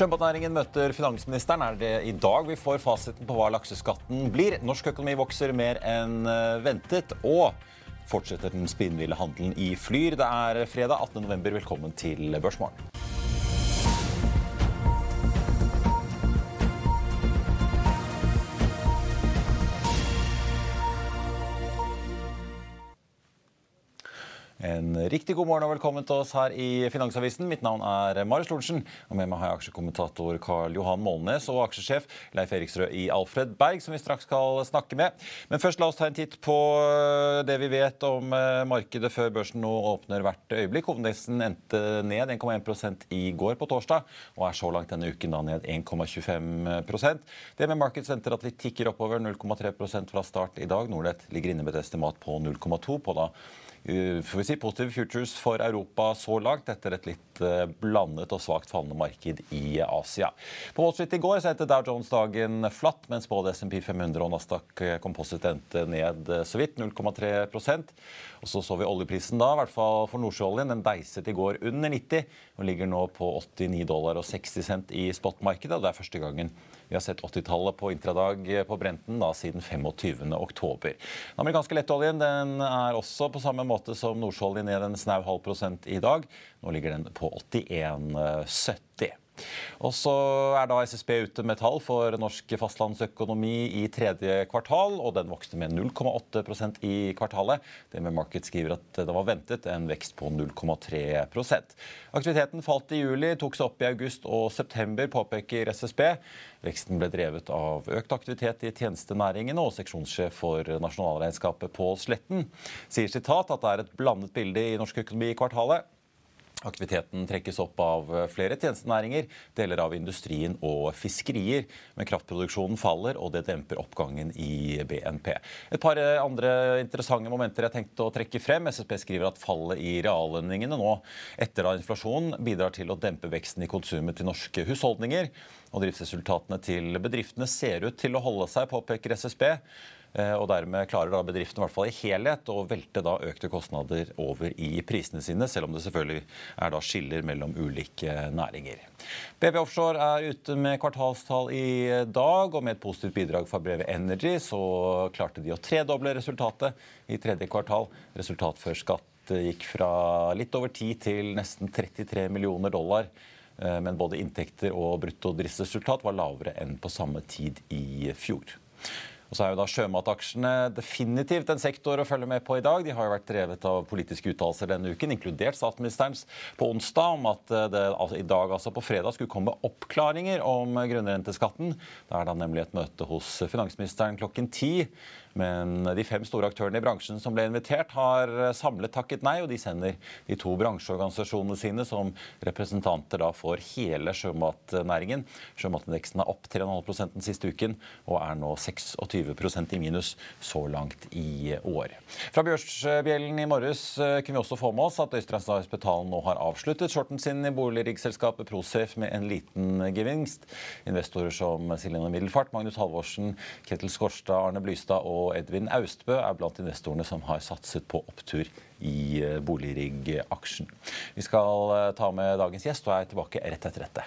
Sjømatnæringen møter finansministeren. Er det i dag vi får fasiten på hva lakseskatten blir? Norsk økonomi vokser mer enn eh, ventet. Og fortsetter den spinnville handelen i Flyr. Det er fredag 18.11. Velkommen til Børsmorgen. En riktig god morgen og velkommen til oss her i Finansavisen. Mitt navn er Marius Lorentzen. Og med meg har jeg aksjekommentator Karl Johan Målnes og aksjesjef Leif Eriksrød i Alfred Berg, som vi straks skal snakke med. Men først la oss ta en titt på det vi vet om eh, markedet før børsen nå åpner hvert øyeblikk. Hovedindeksen endte ned 1,1% i går på torsdag, og er så langt denne uken da ned 1,25% Det med Markets venter at vi tikker oppover 0,3% fra start i dag. Nordnett ligger inne med et estimat på 0,2 på da får vi si, positive futures for Europa så langt, etter et litt uh, blandet og svakt fallende marked i Asia. På Wall Street i går endte Dow Jones dagen flatt, mens både SMP 500 og Nasdaq Composite endte ned så vidt, 0,3% Og så så vi oljeprisen da, i hvert fall for nordsjøoljen. Den deiset i går under 90 og ligger nå på 89 dollar og 60 cent i spotmarkedet. Det er første gangen vi har sett 80-tallet på intradag på Brenten da, siden 25. oktober. Den amerikanske lettoljen den er også på samme måte som nordsjøoljen ned en snau halv prosent i dag. Nå ligger den på 81,70. Og så er da SSB ute med tall for norsk fastlandsøkonomi i tredje kvartal, og den vokste med 0,8% i kvartalet. Det med Market skriver at det var ventet en vekst på 0,3% Aktiviteten falt i juli, tok seg opp i august og september, påpeker SSB. Veksten ble drevet av økt aktivitet i tjenestenæringene, og seksjonssjef for nasjonalregnskapet Pål Sletten sier sitat at det er et blandet bilde i norsk økonomi i kvartalet. Aktiviteten trekkes opp av flere tjenestenæringer, deler av industrien og fiskerier. Men kraftproduksjonen faller, og det demper oppgangen i BNP. Et par andre interessante momenter jeg tenkte å trekke frem. SSB skriver at fallet i reallønningene nå etter da inflasjonen bidrar til å dempe veksten i konsumet til norske husholdninger. Og driftsresultatene til bedriftene ser ut til å holde seg, påpeker SSB. Eh, og dermed klarer da bedriften i hvert fall i helhet å velte da økte kostnader over i prisene sine, selv om det selvfølgelig er da skiller mellom ulike næringer. BV Offshore er ute med kvartalstall i dag, og med et positivt bidrag fra brevet Energy så klarte de å tredoble resultatet i tredje kvartal. Resultat før skatt gikk fra litt over 10 til nesten 33 millioner dollar. Eh, men både inntekter og brutto driftsresultat var lavere enn på samme tid i fjor. Og så er jo da sjømataksjene definitivt en sektor å følge med på i dag. De har jo vært drevet av politiske uttalelser denne uken, inkludert statsministerens på onsdag, om at eh, det altså, i dag, altså på fredag, skulle komme oppklaringer om grunnrenteskatten. Det er da nemlig et møte hos finansministeren klokken ti. Men de fem store aktørene i bransjen som ble invitert, har samlet takket nei, og de sender de to bransjeorganisasjonene sine som representanter da for hele sjømatnæringen. Sjømatindeksen er opp 3,5% den siste uken og er nå 26% i minus så langt i år. Fra Bjørsbjellen i morges eh, kunne vi også få med oss at Øystein Hospital nå har avsluttet shorten sin i boligriggselskapet Prosafe med en liten gevinst. Investorer som Silje Middelfart, Magnus Halvorsen, Ketil Skorstad, Arne Blystad og Edvin Austbø er blant investorene som har satset på opptur i eh, boligrigg-aksjen. Vi skal eh, ta med dagens gjest og er tilbake rett etter dette.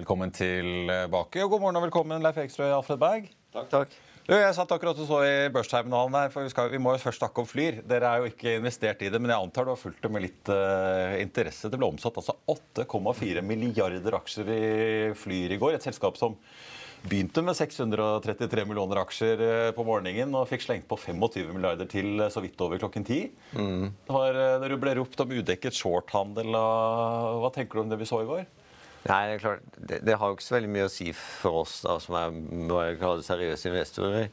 Velkommen tilbake, og god morgen og velkommen, Leif Ekstrø og Alfred Berg. Takk, takk. Jeg satt akkurat og så i børsterminalen der, for vi, skal, vi, må jo først snakke om Flyr. Dere er jo ikke investert i det, men jeg antar du har fulgt det med litt uh, interesse. Det ble omsatt altså 8,4 milliarder aksjer i Flyr i går. Et selskap som begynte med 633 millioner aksjer uh, på morgenen og fikk slengt på 25 milliarder til uh, så vidt over klokken ti. Mm. Det var, Dere ble ropt om udekket shorthandel. Hva tenker du om det vi så i går? Nei, det er klart, det, det, har jo ikke så veldig mye å si for oss da, som er jeg det seriøse investorer.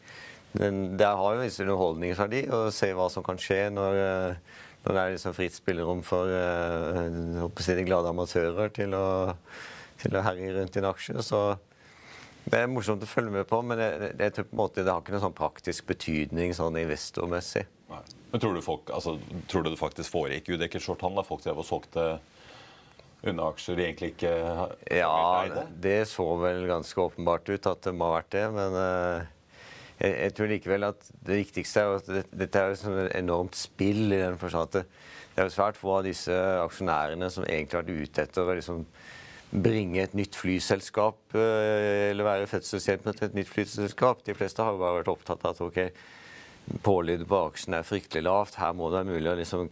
Men det har jo en viss underholdningsverdi å se hva som kan skje når, eh, når det er liksom fritt spillerom for uh, de glade amatører til å, til å herje rundt i en aksje. Så det er morsomt å følge med på, men det, det, det, måte, det har ikke noen sånn praktisk betydning sånn investormessig. Men tror du, folk, altså, tror du det faktisk foregikk udekket shorthandel? Folk drev og solgte unna aksjer de egentlig ikke Ja, det så vel ganske åpenbart ut at det må ha vært det. Men uh, jeg, jeg, tror likevel at det viktigste er at det, dette er et enormt spill i den forstand at det, det er jo svært få av disse aksjonærene som egentlig har vært ute etter å liksom bringe et nytt flyselskap uh, eller være fødselshjelpen til et nytt flyselskap. De fleste har jo bare vært opptatt av at ok, pålydet på aksjen er fryktelig lavt. Her må det være mulig å liksom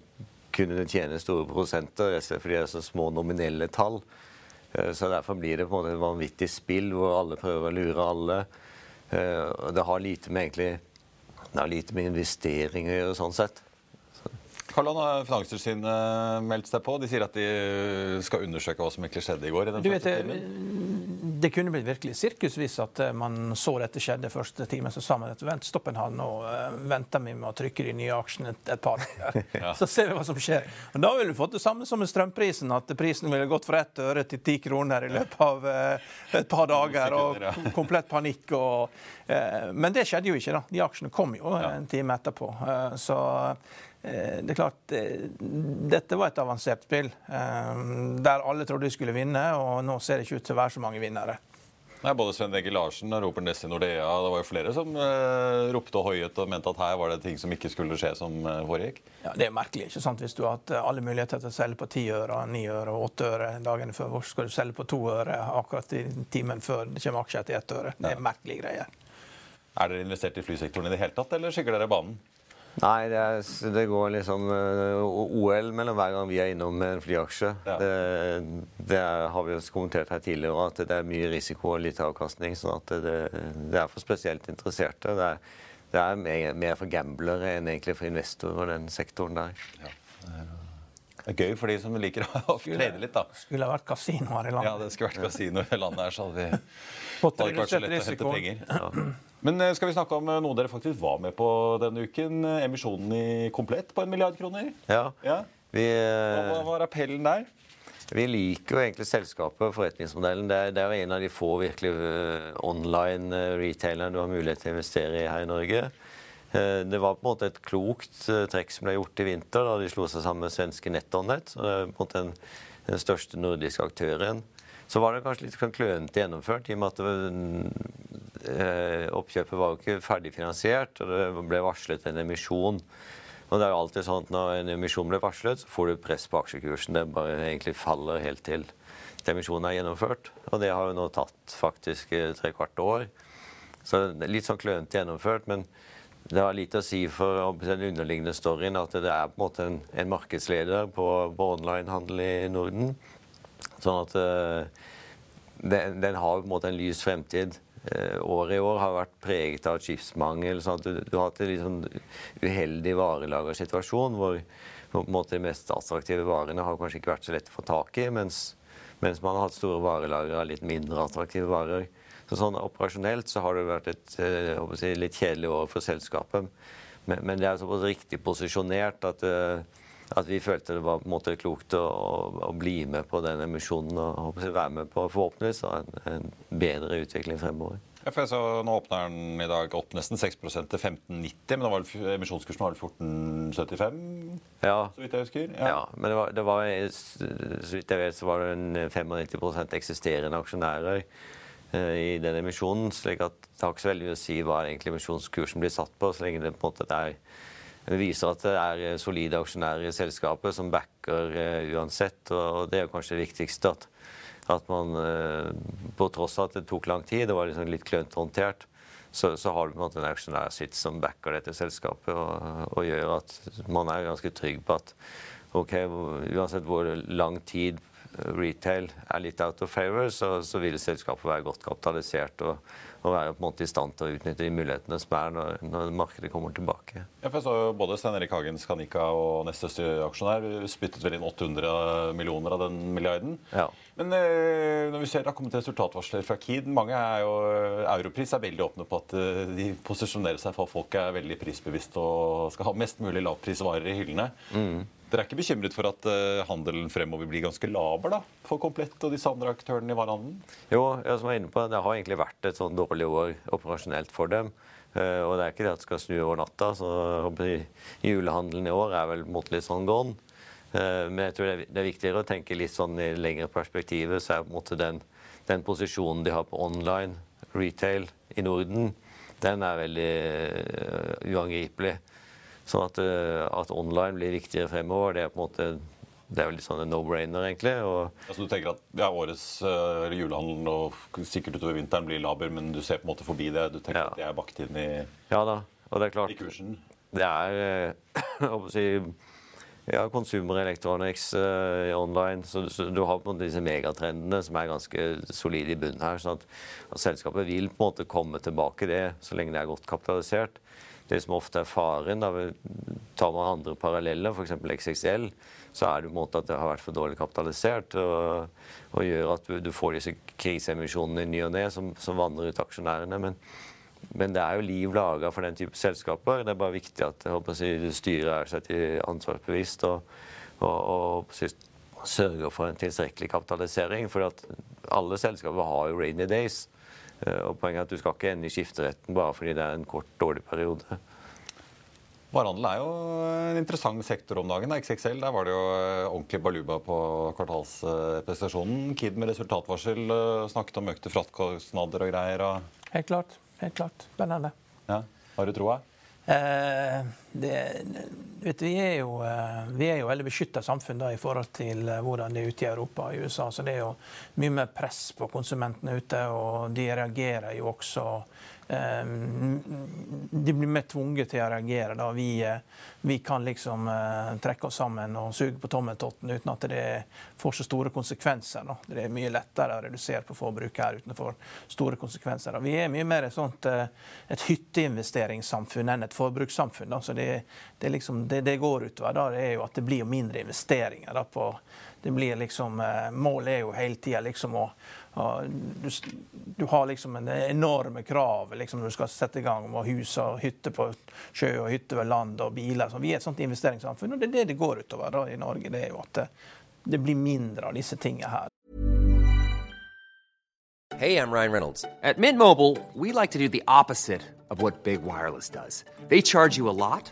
kunne tjene store prosenter, fordi det er så små nominelle tall. Eh, så Derfor blir det på en måte et vanvittig spill hvor alle prøver å lure alle. Eh, det har lite med, egentlig, det har lite med investering å gjøre sånn sett. Har Finanstilsynet meldt seg på. De sier at de skal undersøke hva som egentlig skjedde i går. i den du vet, det, det kunne blitt virkelig sirkus hvis at eh, man så dette skjedde første time. Så sa man at vent, stopp en halv, nå uh, venter vi med å trykke de nye aksjene et, et par ja. Så ser vi hva som skjer. Og Da ville vi fått det samme som med strømprisen, at prisen ville gått fra ett øre til ti kroner i løpet av et par dager. Og komplett panikk. Og, men det skjedde jo ikke, da. De aksjene kom jo en time etterpå. så Eh, det er klart, eh, Dette var et avansert spill eh, der alle trodde de skulle vinne, og nå ser det ikke ut til å være så mange vinnere. Nei, både Sven Egil Larsen og Robert Ness i Nordea det var jo flere som eh, ropte og hoiet og mente at her var det ting som ikke skulle skje som eh, foregikk. Ja, Det er merkelig. ikke sant? Hvis du har hatt alle muligheter til å selge på 10 øre, 9 øre og 8 øre dagene før, hvorfor skal du selge på 2 øre akkurat i timen før det kommer aksjer til 1 øre? Det er ja. merkelige greier. Er dere investert i flysektoren i det hele tatt, eller skygger dere banen? Nei, det, er, det, går liksom uh, OL mellom hver gang vi er innom en flyaksje. Ja. Det, det er, har vi også kommentert her tidligere, at det er mye risiko og lite avkastning. sånn at det, det er for spesielt interesserte. Det er, det er mer, mer, for gamblere enn egentlig for investorer, og den sektoren der. Ja. Det er gøy for de som liker å trene litt, da. Skulle ha vært kasino her i landet. Ja, det skulle vært kasino i landet her, så hadde vi fått hadde ikke vært så lett å hente penger. Ja. Men eh, skal vi snakke om eh, noe dere faktisk var med på denne uken? Eh, emisjonen i Komplett på en milliard kroner? Ja. ja. Vi, hva var appellen der? Vi liker jo egentlig selskapet og forretningsmodellen. Det er, det er en av de få virkelig online retailerne du har mulighet til å investere i her i Norge. Det var på en måte et klokt trekk som ble gjort i vinter da de slo seg sammen med svenske NetOnNet. Det den største nordiske aktøren. Så var det kanskje litt sånn klønete gjennomført, i og med at Eh, oppkjøpet var jo ikke ferdigfinansiert, og det ble varslet en emisjon Og det er jo alltid sånn at Når en emisjon blir varslet, så får du press på aksjekursen. Det bare egentlig faller helt til emisjonen er gjennomført. Og det har jo nå tatt faktisk eh, tre kvart år. Så litt sånn klønete gjennomført. Men det har lite å si for den underliggende storyen at det er på en måte en, en markedsleder på, på onlinehandel i Norden. Sånn at uh, den, den, har på en måte en lys fremtid. Uh, året i år har vært preget av skipsmangel. sånn at Du, du har hatt en litt sånn uheldig varelagersituasjon hvor på en måte de mest attraktive varene har kanskje ikke vært så lett å få tak i. mens mens man har hatt store varelagre av litt mindre attraktive varer. Så sånn Operasjonelt så har det vært et eh, si, litt kjedelig år for selskapet. Men, men det er såpass riktig posisjonert at, eh, at, vi følte det var på en måte klokt å, å bli med på den emisjonen og være med på forhåpentligvis en, en bedre utvikling fremover. Ja, for jeg så, Nå åpner den i dag opp nesten 6% til 15,90, men var emisjonskursen var 14,75? Ja. Så vidt jeg husker. Ja, ja men det var, det var, så vidt jeg vet, så var det en 95 eksisterende aksjonærer eh, i den emisjonen. slik at det har ikke så veldig å si hva egentlig emisjonskursen blir satt på, så lenge det på en måte er det viser at det er solide aksjonærer i selskapet som backer uh, uansett. og Det er kanskje det viktigste. at at man, eh, på tross av at det tok lang tid, det var liksom litt klønete håndtert, så, så, har du på en måte en aksjonær sitt som backer dette selskapet, og, og, gjør at man er ganske trygg på at ok, uansett hvor lang tid retail er litt out of favor, så, så vil selskapet være godt kapitalisert. og og være på en måte i stand til å utnytte de mulighetene som er når, når markedet kommer tilbake. Ja, for jeg så Både Stein Erik Hagen, Skanika og nest største aksjonær spyttet vel inn 800 millioner av den milliarden. Ja. Men eh, når vi ser det har kommet resultatvarsler fra Kid mange er jo, Europris er veldig åpne på at eh, de posisjonerer seg for at folk er veldig prisbevisste og skal ha mest mulig lavprisvarer i hyllene. Mm. Dere er ikke bekymret for at uh, handelen fremover blir ganske laber da, for Komplett og disse andre aktørene i varehandelen? Jo, jeg som er inne på, det har egentlig vært et sånn dårlig år operasjonelt for dem. Uh, og det er ikke det at det skal snu over natta. så Julehandelen i år er vel mot litt sånn gone. Uh, men jeg tror det er viktigere å tenke litt sånn i lengre perspektivet. Så er på en måte den, den posisjonen de har på online retail i Norden, den er veldig uangripelig. Sånn at, eh, at, online blir viktigere fremover. Det er på en måte det er jo litt sånn en no-brainer, egentlig. Og... Altså, du tenker at ja, årets uh, julehandel og sikkert utover vinteren blir laber, men du ser på en måte forbi det? Du tenker ja. at det er bakt inn i, ja, da. Og det er klart, i kursen? Det er uh, si, ja, consumer electronics uh, online. Så, så, du har på en måte disse megatrendene som er ganske solide i bunnen her. sånn at, at selskapet vil på en måte komme tilbake det så lenge det er godt kapitalisert det som ofte er faren da, Tar man andre paralleller, f.eks. XXL, så er det på en måte at det har vært for dårlig kapitalisert. Og, og gjør at du, du, får disse kriseemisjonene i ny og ne som, som vandrer ut aksjonærene. Men, men, det er jo liv laga for den type selskaper. Det er bare viktig at si, styret er seg til ansvarsbevisst og, og, og sørger for en tilstrekkelig kapitalisering. For alle selskaper har jo rainy days. Eh, og Poenget er at du skal ikke ende i skifteretten bare fordi det er en kort, dårlig periode. Varehandel er jo en interessant sektor om dagen. XXL, Der var det jo eh, ordentlig baluba på kvartalsprestasjonen. Kid med resultatvarsel eh, snakket om økte fraktkostnader og greier. Og... Helt klart. Helt klart. Spennende. Ja. Har du troa? Eh, det, vet, vi, er jo, eh, vi er jo veldig beskytta samfunn da, i forhold til eh, hvordan det er ute i Europa og i USA. Så det er jo mye mer press på konsumentene ute, og de reagerer jo også de blir mer tvunget til å reagere. Da. Vi, eh, vi kan liksom uh, trekke oss sammen og suge på tommeltotten uten at det får så store konsekvenser. Da. Det er mye lettere å redusere på forbruk her uten store konsekvenser. Da. Vi er mye mer et, sånt, uh, et hytteinvesteringssamfunn enn et forbrukssamfunn. Så det, det, liksom, det, det, går utover, da, det er jo at det blir mindre investeringer. Da, på, det blir liksom, målet er jo hele tida liksom å du, du, har liksom en enorme krav liksom, når du skal sette i gang med hus og hytte på sjø og hytte ved land og biler. Så vi er et sånt investeringssamfunn, og det er det det går utover da, i Norge. Det er jo at det, det blir mindre av disse tingene her. Hey, I'm Ryan Reynolds. At Mint Mobile, we like to do the opposite of what Big Wireless does. They charge you a lot.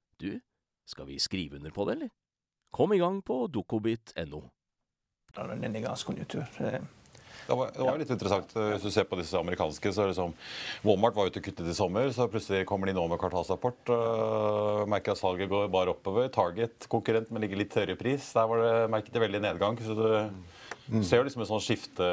du, skal vi skrive under på det, eller? Kom i gang på dokobit.no. Det er en nedgangskonjunktur. Det var, det var litt interessant. Hvis du ser på disse amerikanske, så er det som Walmart var ute og kuttet i sommer, så plutselig kommer de nå med kvartalsrapport. Uh, merker at salget går bare oppover. Target, konkurrent, men ligger litt høyere pris. Der var det merket det veldig nedgang. så det Mm. Ser liksom et sånt skifte,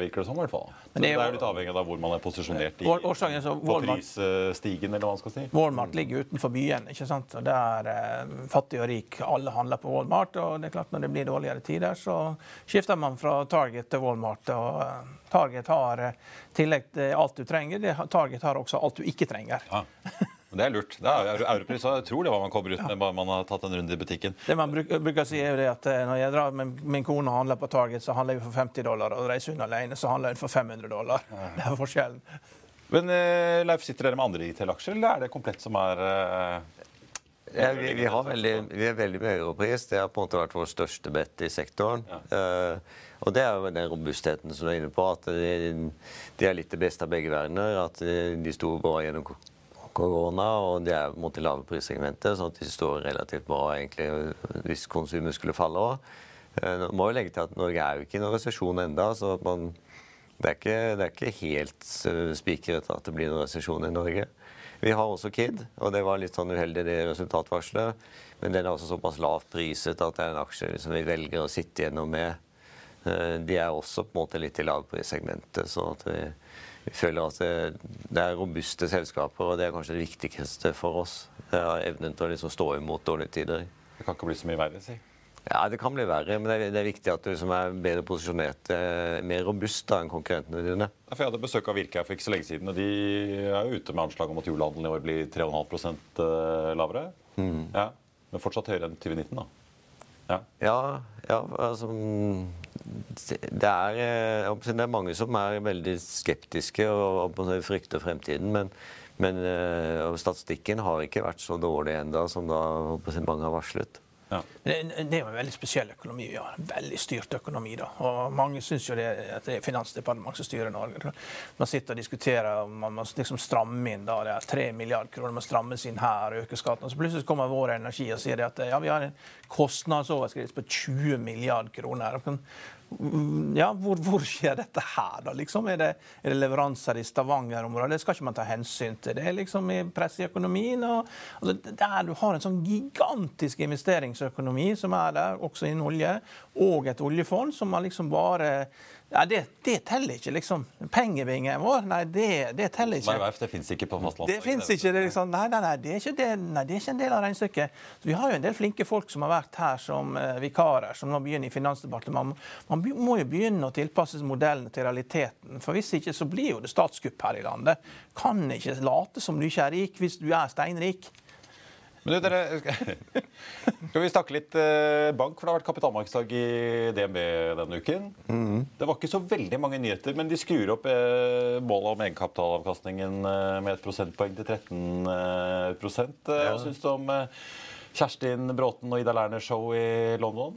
virker det som. i hvert fall. Så det, er jo litt avhengig av hvor man er posisjonert i, årsaken, så på prisstigen, eller hva man skal si. Walmart ligger utenfor byen. ikke sant? Og Der eh, fattig og rik alle handler på Walmart. og det er klart Når det blir dårligere tider, så skifter man fra Target til Walmart. og eh, Target har i eh, tillegg til alt du trenger, Target har også alt du ikke trenger. Ja. Det er lurt. Det er Europris jeg tror det hva man kommer ut med bare man har tatt en runde i butikken. Det man bruker, bruker å si er jo det at eh, Når jeg drar med min kone og handler på Target, så handler jeg for 50 dollar. Og reiser hun alene, så handler hun for 500 dollar. Det er forskjellen. Men uh, Leif, sitter dere med andre IT-aksjer, eller er det komplett som er uh, ja, vi, vi, veldig, vi, er veldig med Europris. Det har på en måte vært vår største bet i sektoren. Ja. Uh, og det er jo den robustheten som du er inne på. At de, de er litt det beste av begge verdener. At de sto bra gjennom korona, og de er mot det lave prissegmentet, sånn at de står relativt bra egentlig hvis konsumet skulle falle òg. Eh, må jo legge til at Norge er jo ikke i noen resesjon enda, så det, er ikke, det, er ikke, helt uh, spikret at det blir noen resesjon i Norge. Vi har også Kid, og det var litt sånn uheldig det resultatvarselet. Men den er også såpass lavt priset at det er en aksje som vi velger å sitte gjennom med. Uh, de er også på en måte litt i lavprissegmentet. så at vi vi føler at det, det, er robuste selskaper, og det er kanskje det viktigste for oss. Det er evnen til å liksom stå imot dårlige tider. Det kan ikke bli så mye verre, si? Ja, det kan bli verre, men det er, det er viktig at du liksom er bedre posisjonert, er mer robust da enn konkurrentene dine. Ja, jeg hadde besøk av Virke her for ikke så lenge siden, og de er jo ute med anslag om at julehandelen i år blir 3,5 eh, lavere. Mm. Ja, men fortsatt høyere enn 2019, da. Ja, ja, ja altså det er, eh, det er, mange som er veldig skeptiske og, og frykter fremtiden. Men, men uh, statistikken har ikke vært så dårlig ennå som da, mange har varslet. Ja. Det, det, er jo en veldig spesiell økonomi. Ja. Veldig styrt økonomi. da. Og Mange syns jo det, at det er Finansdepartementet som styrer Norge. Man sitter og diskuterer om man må liksom stramme inn. da, Det er 3 milliarder kroner må strammes inn her og øke skatten. Så plutselig kommer Vår Energi og sier at ja, vi har en kostnadsoverskridelse på 20 milliarder kroner. Ja, hvor, hvor, skjer dette her, da? Liksom, er, det, er, det, leveranser i Stavanger-området? Det skal ikke man ta hensyn til. Det liksom i press i økonomien. Og, altså, der du har en sånn gigantisk investeringsøkonomi som er der, også innen olje, og et oljefond som man liksom bare ja, det, det, teller ikke, liksom. Pengebingen vår, nei, det, det teller ikke. Verf, det fins ikke på fastlandet? Det fins ikke. Det, liksom, nei, nei, nei, det er ikke, det, nei, det er ikke en del av regnestykket. Så vi har jo en del flinke folk som har vært her som uh, vikarer, som nå begynner i Finansdepartementet. Man, man, må jo begynne å tilpasse modellene til realiteten. For hvis ikke så blir jo det statskupp her i landet. Kan ikke late som du ikke er rik hvis du er steinrik. Men du, dere, skal vi snakke litt eh, bank? For det har vært kapitalmarkedsdag i DNB denne uken. Mm. Det var ikke så veldig mange nyheter, men de skrur opp eh, målet om egenkapitalavkastningen eh, med et prosentpoeng til 13 eh, Hva ja. syns du om Kjerstin Bråten og Ida Lerner show i London?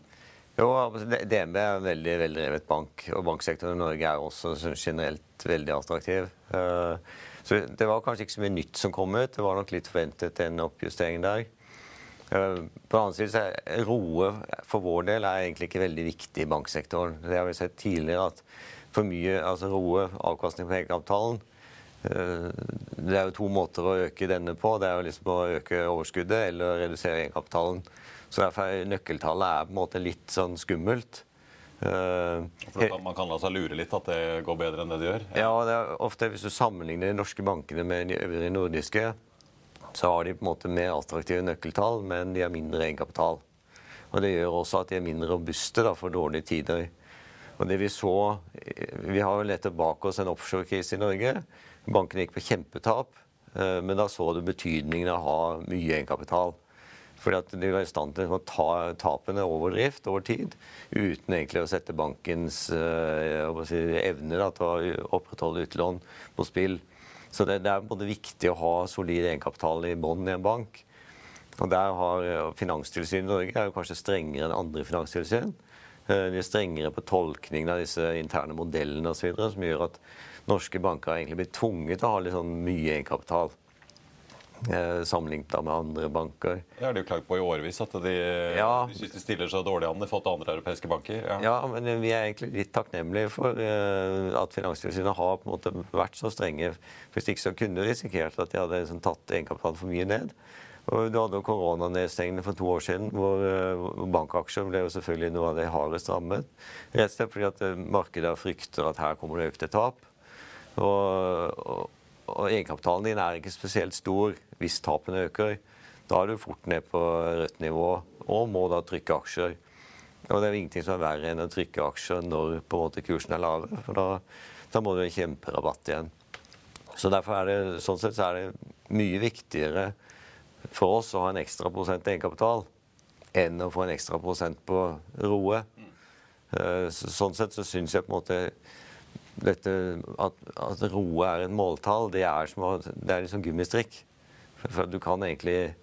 Jo, altså, DNB er en veldig veldrevet bank, og banksektoren i Norge er også generelt veldig attraktiv. Uh, så det var kanskje ikke så mye nytt som kom ut. Det var nok litt forventet en oppjustering der. På den annen side så er roe for vår del er egentlig ikke veldig viktig i banksektoren. Det har vi sett tidligere at for mye altså roe, avkastning på egenkapitalen Det er jo to måter å øke denne på. Det er jo liksom å øke overskuddet eller å redusere egenkapitalen. Så derfor er nøkkeltallet er på en måte litt sånn skummelt. For man kan la seg lure litt at det går bedre enn det det gjør? Ja, ja det er ofte hvis du sammenligner de norske bankene med de øvrige nordiske, så har de på en måte mer attraktive nøkkeltall, men de har mindre egenkapital. Og Det gjør også at de er mindre robuste da, for dårlige tider. Og det Vi så, vi har jo nettopp bak oss en offshorekrise i Norge. Bankene gikk på kjempetap, men da så du betydningen av å ha mye egenkapital. Fordi at de var i stand til å ta tapene over drift over tid, uten egentlig å sette bankens si, evne til å opprettholde utlån på spill. Så det, det er både viktig å ha solid egenkapital i bånn i en bank. Og der har Finanstilsynet i Norge er jo kanskje strengere enn andre finanstilsyn. De er strengere på tolkningen av disse interne modellene osv., som gjør at norske banker egentlig blitt tvunget til å ha litt sånn mye egenkapital. Eh, sammenlignet med andre banker. Det har de jo klagd på i årevis, at de, ja. de syns de stiller så dårlig an i forhold til andre europeiske banker. Ja. ja. men vi er egentlig litt takknemlige for uh, at Finanstilsynet har på en måte vært så strenge. Hvis ikke så kunne de risikert at de hadde liksom, tatt egenkapitalen for mye ned. Og Du hadde jo koronanedstengene for to år siden, hvor, bankaksjer ble jo selvfølgelig noe av det hardest rammet. Rett og slett fordi at markedet frykter at her kommer det økte tap. Og, og og egenkapitalen din er ikke spesielt stor hvis tapene øker. Da er du fort ned på rødt nivå og må da trykke aksjer. Og det er ingenting som er verre enn å trykke aksjer når på en måte kursen er lave, for da, da må du ha kjemperabatt igjen. Så derfor er det, sånn sett så er det mye viktigere for oss å ha en ekstra prosent egenkapital enn å få en ekstra prosent på roe. Eh, sånn sett så syns jeg på en måte dette, at, at roe er et måltall, det er, som, det er liksom gummistrikk. For du kan egentlig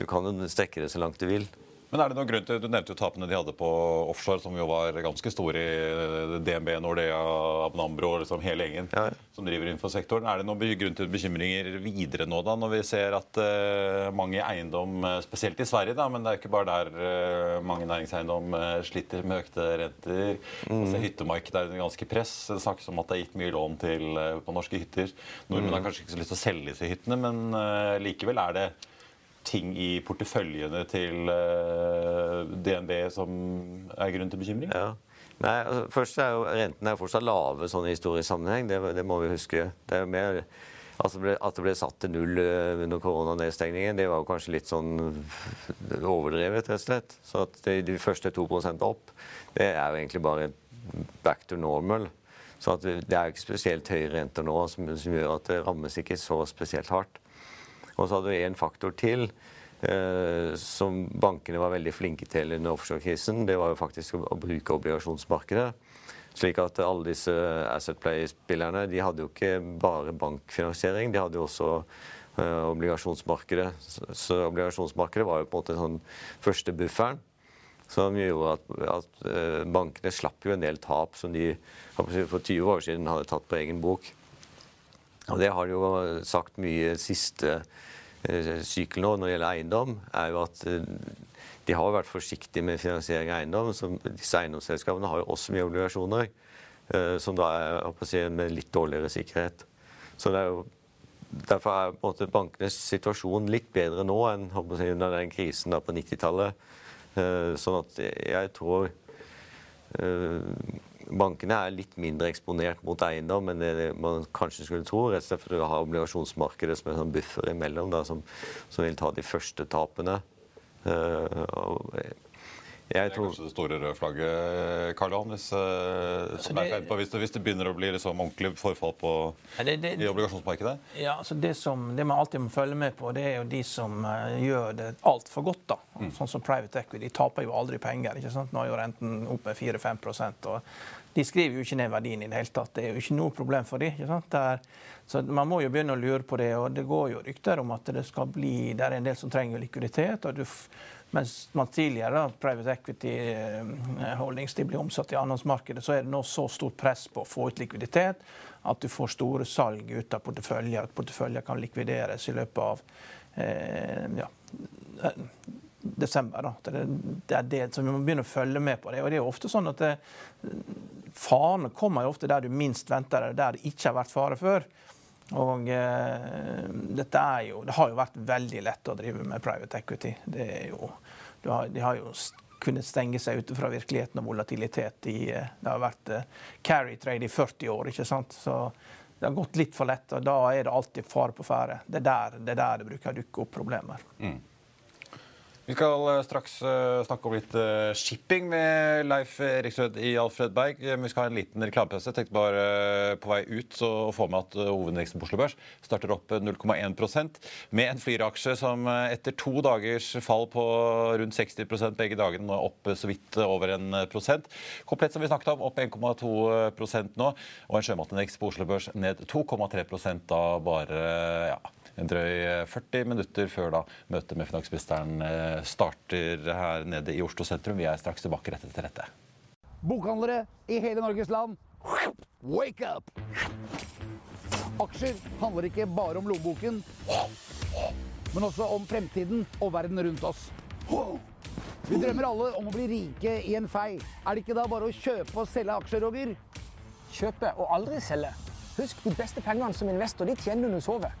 du kan strekke det så langt du vil. Men er det noen grunn til, Du nevnte jo tapene de hadde på offshore, som jo var ganske store i eh, DNB, Nordea, Abnambro og liksom hele gjengen ja. som driver innenfor sektoren. Er det noen grunn til bekymringer videre nå, da, når vi ser at uh, mange eiendom, eh, spesielt i Sverige, da, men det er ikke bare der uh, mange næringseiendom uh, sliter med økte renter. Mm. Altså, hyttemarkedet er under ganske press. Det snakkes om at det er gitt mye lån til, på norske hytter. Nordmenn har mm. kanskje ikke så lyst til å selge disse hyttene, men likevel er det ting i porteføljene til eh, DNB som er grunn til bekymring? Ja. Nei, altså, først er jo Rentene fortsatt lave sånn i historisk sammenheng. Det, det, må vi huske. Det er mer, altså, at det ble satt til null uh, under koronanedstengningen, det var jo kanskje litt sånn overdrevet, rett og slett. Så at de, de første 2% opp, det er jo egentlig bare back to normal. Så det er jo ikke spesielt høye renter nå som, som gjør at det rammes ikke så spesielt hardt. Og så hadde vi en faktor til eh, som bankene var veldig flinke til under offshorekrisen. Det var jo faktisk å, bruke obligasjonsmarkedet. Slik at alle disse Asset Play-spillerne de hadde jo ikke bare bankfinansiering, de hadde jo også eh, obligasjonsmarkedet. Så, så, obligasjonsmarkedet var jo på en måte sånn første bufferen. Som gjorde at, at uh, bankene slapp jo en del tap som de for 20 år siden hadde tatt på egen bok. Og det har de jo sagt mye siste Eh, sykkel nå når det gjelder eiendom, er jo at eh, de har vært forsiktige med finansiering av eiendom. Så disse eiendomsselskapene har jo også mye obligasjoner, eh, som da er si, med litt dårligere sikkerhet. Så det er jo Derfor er måte bankenes situasjon litt bedre nå enn si, under den krisen på 90-tallet. Sånn at jeg tror bankene er litt mindre eksponert mot eiendom enn det man kanskje skulle tro. rett og slett fordi du har obligasjonsmarkedet som en sånn buffer imellom, da, som, som, vil ta de første tapene. Uh, det er kanskje det store røde flagget, Karl Johan, hvis, uh, altså det, hvis, hvis, det begynner å bli liksom ordentlig forfall på, det, det, i obligasjonsmarkedet? Ja, altså det, som, det man alltid må følge med på, det er jo de som uh, gjør det altfor godt. da. Mm. Sånn som private equity. De taper jo aldri penger. ikke sant? Nå er jo renten opp med 4-5% og De skriver jo ikke ned verdien i det hele tatt. Det er jo ikke noe problem for dem. Der, så Man må jo begynne å lure på det. og Det går jo rykter om at det skal bli, det er en del som trenger likviditet. og du mens man tidligere, private equity eh, holdings, de blir omsatt i annonsmarkedet, så er det nå så stort press på å få ut likviditet at du får store salg ut av porteføljer. At porteføljer kan likvideres i løpet av eh, ja, desember. Da. Det, det, er det som Vi må begynne å følge med på det. Og det er ofte sånn at det, farene kommer jo ofte der du minst venter det, der det ikke har vært fare før. Og eh, dette er jo Det har jo vært veldig lett å drive med private equity. Det er jo, har, de har jo kunnet stenge seg ute fra virkeligheten og volatilitet i eh, Det har vært eh, carry trade i 40 år, ikke sant. Så det har gått litt for lett, og da er det alltid fare på ferde. Det, det, er der det bruker å dukke opp problemer. Mm. Vi skal eh, straks eh, snakke om litt eh, shipping med Leif Eriksrød i Alfred Berg. Vi skal ha en liten reklamepause. Tenkte bare på vei ut å få med at hovedindeksen på Oslo Børs starter opp 0,1% med en Flyr-aksje som etter to dagers fall på rundt 60% begge dagene, nå opp så vidt over en prosent. Komplett som vi snakket om, opp 1,2% nå. Og en sjømatindeks på Oslo Børs ned 2,3 da bare ja, drøy 40 minutter før da møtet med finansministeren eh, starter her nede i Oslo sentrum. Vi er straks tilbake rett etter dette. Bokhandlere i hele Norges land, wake up! Aksjer handler ikke bare om lommeboken, men også om fremtiden og verden rundt oss. Vi drømmer alle om å bli rike i en fei. Er det ikke da bare å kjøpe og selge aksjer, Roger? Kjøpe og aldri selge. Husk, de beste pengene som investor de tjener når du sover.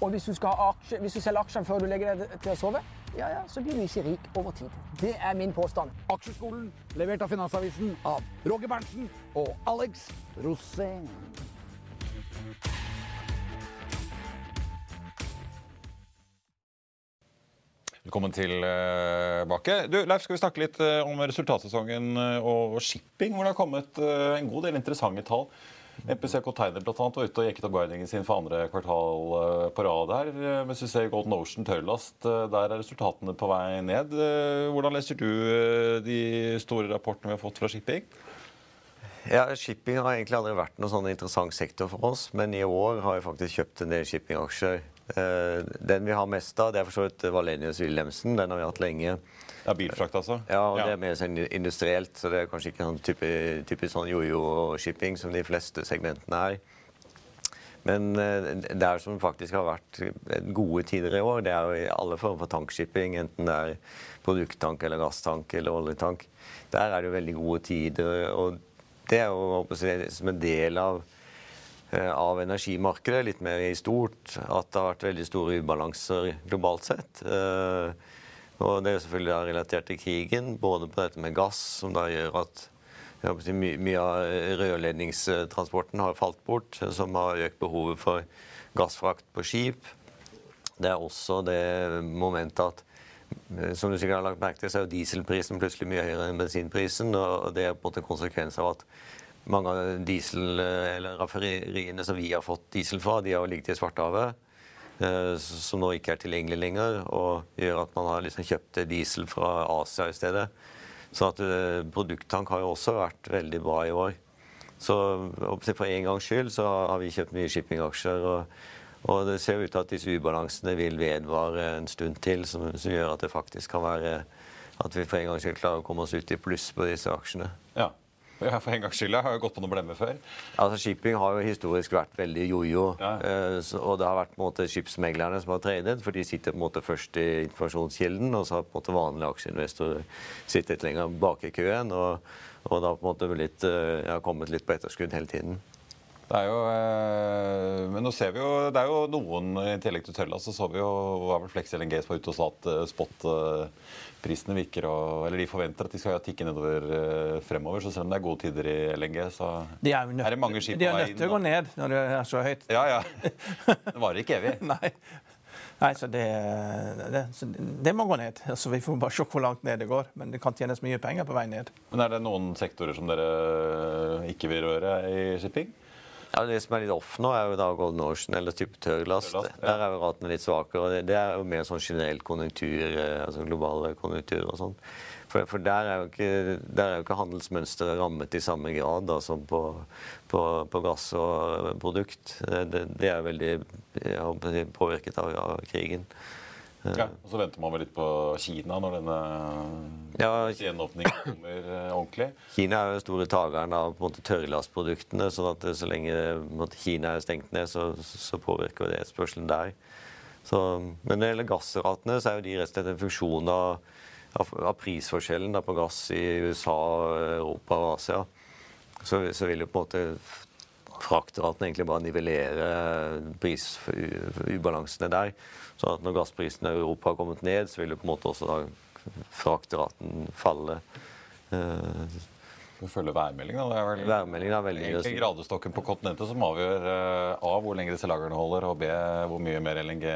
Og hvis du, aksje, hvis du selger aksjene før du legger deg til å sove, ja, ja, så blir du ikke rik over tid. Det er min påstand. Aksjeskolen, levert av Finansavisen av Roger Berntsen og Alex Rosén. Velkommen tilbake. Du, Leif, skal vi snakke litt eh, om resultatsesongen eh, og shipping, hvor det har kommet eh, en god del interessante tall. MPC Container blant annet, var ute og jekket opp guidingen sin for andre kvartal eh, på rad her. Mens vi ser Golden Ocean tørrlast, eh, der er resultatene på vei ned. Eh, hvordan leser du de store rapportene vi har fått fra shipping? Ja, Shipping har egentlig aldri vært noen sånn interessant sektor for oss, men i år har jeg faktisk kjøpt en del shippingaksjer. Den vi har mest av, det er for så vidt Valenius Wilhelmsen. Den har vi hatt lenge. Ja, Bilfrakt, altså? Ja, og ja. det er mer sånn industrielt. Så det er kanskje ikke sånn type, typisk sånn jojo-shipping som de fleste segmentene er. Men uh, der som faktisk har vært gode tider i år, det er jo i alle former for tankshipping. Enten det er produkttank eller gasstank eller oljetank. Der er det jo veldig gode tider. Og det er jo som en del av, uh, av energimarkedet, litt mer i stort, at det har vært veldig store ubalanser globalt sett. Uh, og det er selvfølgelig relatert til krigen, både på dette med gass, som da gjør at si, my mye av rørledningstransporten har falt bort, som har økt behovet for gassfrakt på skip. Det er også det momentet at som du sikkert har lagt merke til, så er dieselprisen plutselig mye høyere enn bensinprisen. Og det er på en måte konsekvens av at mange av diesel- eller raffineriene som vi har fått diesel fra, de har ligget i Svartehavet. Eh, som nå ikke er tilgjengelig lenger, og gjør at man har liksom kjøpt diesel fra Asia i stedet. Så at eh, produkttank har jo også vært veldig bra i år. Så for en gangs skyld så har vi kjøpt mye shippingaksjer. Og, og det ser ut til at disse ubalansene vil vedvare en stund til, som, som, gjør at det faktisk kan være at vi for en gangs skyld klarer å komme oss ut i pluss på disse aksjene. Ja. Ja, for en gangs skyld. Jeg har jo gått på noen blemmer før. Altså, Shipping har jo historisk vært veldig jojo. Ja. Uh, og det har vært på en måte skipsmeglerne som har tradet, for de sitter på en måte først i informasjonskilden, og så har på en måte vanlige aksjeinvestorer sittet lenger bak i køen. Og, og har på en måte blitt, uh, ja, kommet litt på etterskudd hele tiden. Det er jo, eh, men nå ser vi jo, det er jo noen I tillegg til Tølla så så vi jo var vel Flex LNG som var ute og sa at eh, spot-prisene virker og, Eller de forventer at de skal tikke nedover eh, fremover. Så selv om det er gode tider i LNG, så de er, nødt, er det mange skip på vei inn. De er nødt til å gå ned når det er så høyt. Ja, ja. Det varer ikke evig. Nei. Nei, så det, det, så det, må gå ned. Altså, vi får bare se hvor langt ned det går. Men det kan tjenes mye penger på vei ned. Men Er det noen sektorer som dere ikke vil røre i shipping? Ja, Det som er litt off nå, er jo da Golden Ocean eller type tørrlast. Ja. Der er jo ratene litt svakere. og det, det, er jo mer sånn generell konjunktur, eh, altså global konjunktur og sånn. For, for, der er jo ikke, er ikke handelsmønsteret rammet i samme grad da, som på, på, på, gass og produkt. Det, det er veldig påvirket av, av krigen. Ja, og Så venter man vel litt på Kina når denne ja, gjenåpningen kommer eh, ordentlig? Kina er jo den store takeren av på en måte tørrlastproduktene. sånn at så lenge måte, Kina er stengt ned, så, så påvirker det etterspørselen der. Så, men når det gjelder gassratene, så er jo de rett og slett en funksjon av, av, av prisforskjellen da, på gass i USA, Europa og Asia. Så, så vil jo på en måte fraktraten egentlig bare nivellere prisubalansene der. Så at når gassprisen i Europa har kommet ned, så vil jo på en måte også da fraktraten falle. Vi følger værmeldingen. Det er vel værmeldingen er veldig egentlig gradestokken på kontinentet som avgjør uh, A hvor lenge disse lagrene holder, og B hvor mye mer LNG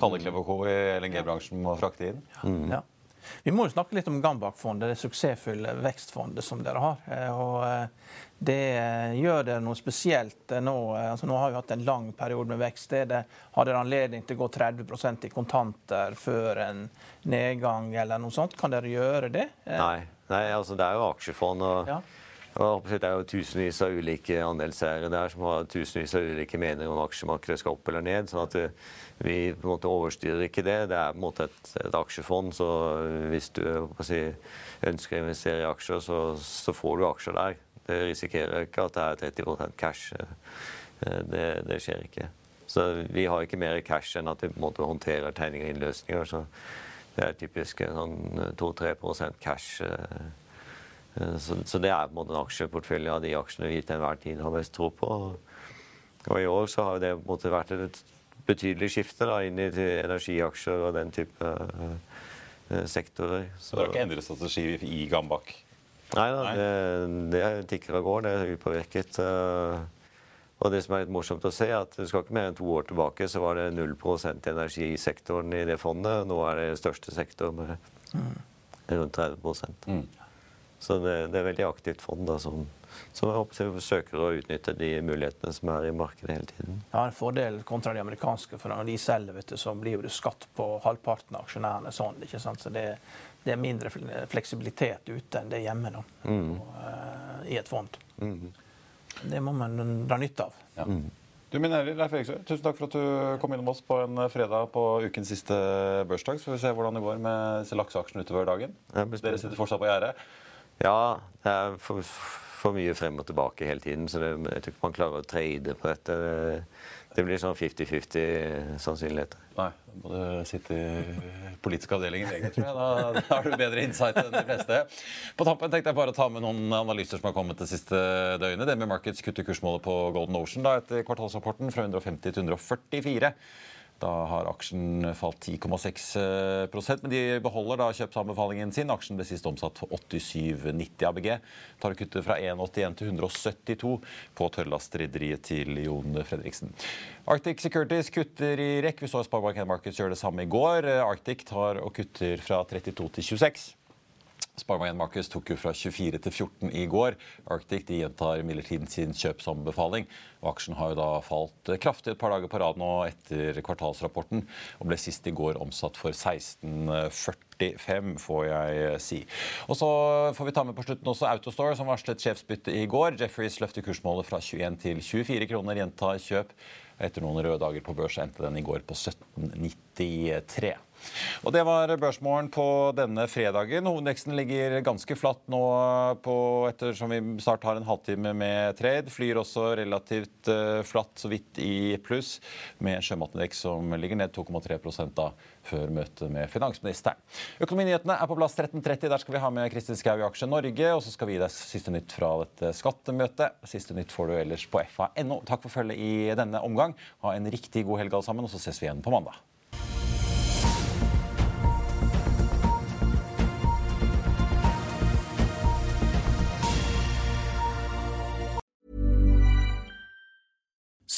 Kalle i LNG-bransjen må frakte inn. Mm. Ja. Vi må jo snakke litt om Gambak-fondet, det suksessfulle vekstfondet som dere har. Eh, og eh, det gjør dere noe spesielt nå. Altså, nå har vi hatt en lang periode med vekst. Det har dere anledning til å gå 30% i kontanter før en nedgang eller noe sånt? Kan dere gjøre det? Nei. Nei, altså det er jo aksjefond. og, ja. Og Det er jo tusenvis av ulike andelseiere der som har tusenvis av ulike meninger om aksjemarkedet skal opp eller ned. sånn at vi på en måte overstyrer ikke det. Det er på en måte et, et aksjefond. Så hvis du si, ønsker å investere i aksjer, så, så, får du aksjer der. Det risikerer ikke at det er 30% cash. Det, det, skjer ikke. Så vi har ikke mer cash enn at vi på en måte håndterer tegninger og innløsninger. Så det er typisk sånn 2-3% cash. Eh, så, så, det er på en måte en aksjeportefølje av de aksjene vi til enhver tid har mest tro på. Og i år så har det på en måte vært et betydelig skifte da, inn i energiaksjer og den type uh, sektorer. Så, dere har ikke endret strategi i Gambak? Nei da, det, det tikker og går. Det er upåvirket. Uh, og det som er litt morsomt å se, er at det skal ikke mer enn to år tilbake så var det 0% energisektoren i det fondet. Nå er det største sektor med rundt 30 mm. Så det, det, er veldig aktivt fond da, som, som søker å utnytte de mulighetene som er i markedet hele tiden. Ja, En fordel kontra de amerikanske, for når de selger, vet du, så blir det skatt på halvparten av aksjonærene. sånn, ikke sant? Så det, det, er mindre fleksibilitet ute enn det er hjemme da, mm. og, uh, i et fond. Mm. Det må man dra nytte av. Ja. Mm. Du, min ære, Leif Eriksø, tusen takk for at du kom innom oss på en fredag på ukens siste børsdag. Så får vi se hvordan det går med disse lakseaksjene utover dagen. Dere sitter fortsatt på gjerdet? Ja, det er for, for, mye frem og tilbake hele tiden. Så det, jeg tror ikke man klarer å trade på dette. Det blir sånn 50-50 sannsynligheter. Nei, da må du sitte i politisk avdeling i tror jeg. Da, da, har du bedre insight enn de fleste. På tampen tenkte jeg bare å ta med noen analyser som har kommet det siste døgnet. Med Markets kutter kursmålet på Golden Ocean da, etter kvartalsrapporten fra 150 til 144. Da har aksjen falt 10,6% men de beholder da kjøpsanbefalingen sin. Aksjen ble sist omsatt for 87,90 ABG. Tar kuttet fra 1,81 til 172 på tørrlastrederiet til Jon Fredriksen. Arctic Securities kutter i rekk. Vi så Sparebank Markets gjøre det samme i går. Arctic tar og kutter fra 32 til 26. Sparebank Markets tok jo fra 24 til 14 i går. Arctic de gjentar imidlertid sin kjøpsanbefaling. Aksjen har jo da falt kraftig et par dager på rad nå etter kvartalsrapporten, og ble sist i går omsatt for 16,45, får jeg si. Og så får vi ta med på slutten også Autostore, som varslet sjefsbytte i går. Jefferies løfter kursmålet fra 21 til 24 kroner, gjentar kjøp. Etter noen røde dager på børs endte den i går på 1793. Og Det var børsmålen på denne fredagen. Hovedveksten ligger ganske flatt nå på, ettersom vi snart har en halvtime med trade. Flyr også relativt uh, flatt, så vidt i pluss, med sjømatindeks som ligger ned 2,3 da før møtet med finansministeren. Økonominyhetene er på plass 13.30. Der skal vi ha med Kristin Skau i Aksje Norge. Og så skal vi gi deg siste nytt fra dette skattemøtet. Siste nytt får du ellers på fa.no. Takk for følget i denne omgang. Ha en riktig god helg alle sammen, og så ses vi igjen på mandag.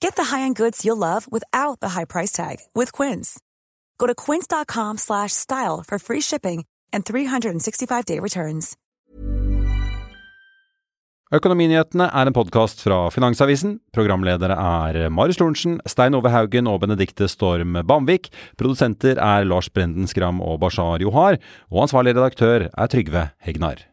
Get the high-end goods you'll love without the high price tag with Quince. Go to quince.com slash style for free shipping and 365-day returns. Økonominyhetene er en podkast fra Finansavisen. Programledere er Marius Lorentzen, Stein Ove Haugen og Benedikte Storm Bamvik. Produsenter er Lars Brenden Skram og Bashar Johar. Og ansvarlig redaktør er Trygve Hegnar.